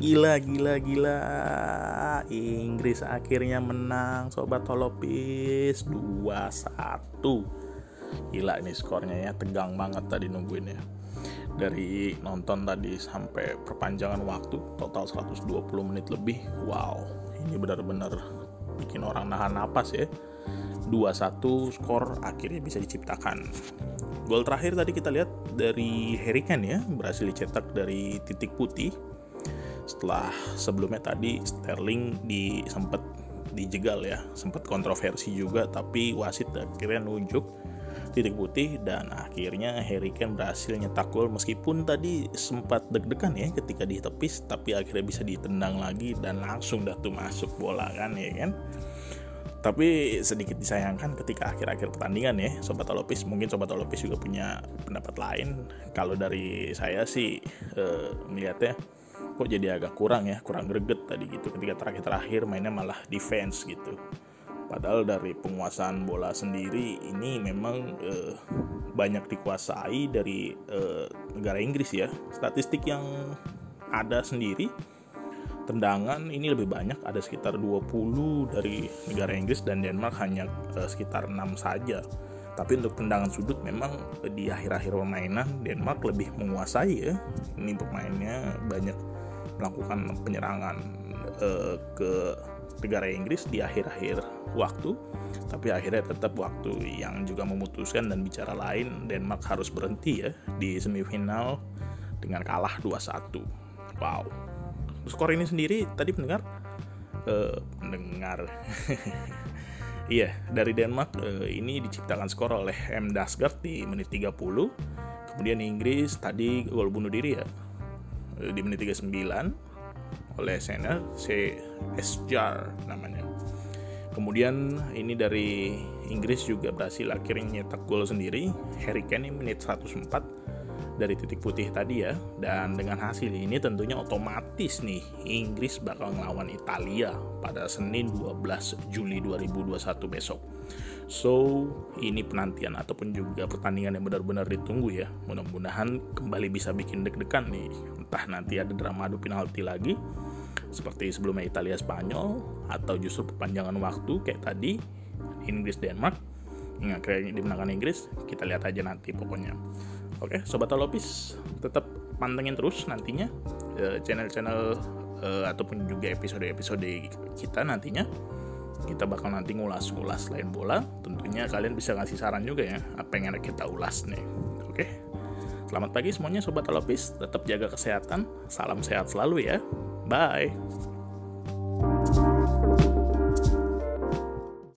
Gila, gila, gila. Inggris akhirnya menang, Sobat Holopis 2-1. Gila ini skornya ya, tegang banget tadi nungguin ya. Dari nonton tadi sampai perpanjangan waktu, total 120 menit lebih. Wow, ini benar-benar bikin orang nahan napas ya. 2-1 skor akhirnya bisa diciptakan. Gol terakhir tadi kita lihat dari Harry Kane ya, berhasil dicetak dari titik putih setelah sebelumnya tadi Sterling di sempat dijegal ya sempat kontroversi juga tapi wasit akhirnya nunjuk titik putih dan akhirnya Harry Kane berhasil nyetak gol. Meskipun tadi sempat deg-degan ya ketika ditepis tapi akhirnya bisa ditendang lagi dan langsung dah tuh masuk bola kan ya kan? Tapi sedikit disayangkan ketika akhir-akhir pertandingan ya Sobat Olopis mungkin Sobat Olopis juga punya pendapat lain. Kalau dari saya sih eh, melihatnya kok jadi agak kurang ya kurang greget tadi gitu. Ketika terakhir-terakhir mainnya malah defense gitu. Padahal dari penguasaan bola sendiri ini memang eh, banyak dikuasai dari eh, negara Inggris ya. Statistik yang ada sendiri tendangan ini lebih banyak ada sekitar 20 dari negara Inggris dan Denmark hanya eh, sekitar 6 saja. Tapi untuk tendangan sudut memang di akhir-akhir permainan Denmark lebih menguasai ya. Ini pemainnya banyak melakukan penyerangan uh, ke negara Inggris di akhir-akhir waktu. Tapi akhirnya tetap waktu yang juga memutuskan dan bicara lain Denmark harus berhenti ya di semifinal dengan kalah 2-1 wow. Skor ini sendiri tadi pendengar uh, pendengar. Iya dari Denmark uh, ini diciptakan skor oleh M Dasgard di menit 30 kemudian Inggris tadi gol bunuh diri ya. Eh, di menit 39 oleh Senna C. Jar namanya. Kemudian ini dari Inggris juga berhasil akhirnya nyetak gol sendiri. Harry Kane ini menit 104 dari titik putih tadi ya. Dan dengan hasil ini tentunya otomatis nih Inggris bakal melawan Italia pada Senin 12 Juli 2021 besok. So, ini penantian ataupun juga pertandingan yang benar-benar ditunggu ya. Mudah-mudahan kembali bisa bikin deg-degan nih. Entah nanti ada drama adu penalti lagi seperti sebelumnya Italia Spanyol atau justru perpanjangan waktu kayak tadi Inggris Denmark yang akhirnya dimenangkan Inggris kita lihat aja nanti pokoknya oke sobat Olopis tetap pantengin terus nantinya eh, channel-channel uh, ataupun juga episode-episode kita nantinya. Kita bakal nanti ngulas-ngulas lain bola. Tentunya kalian bisa ngasih saran juga ya apa yang ada kita ulas nih. Oke selamat pagi semuanya sobat alopis tetap jaga kesehatan salam sehat selalu ya. Bye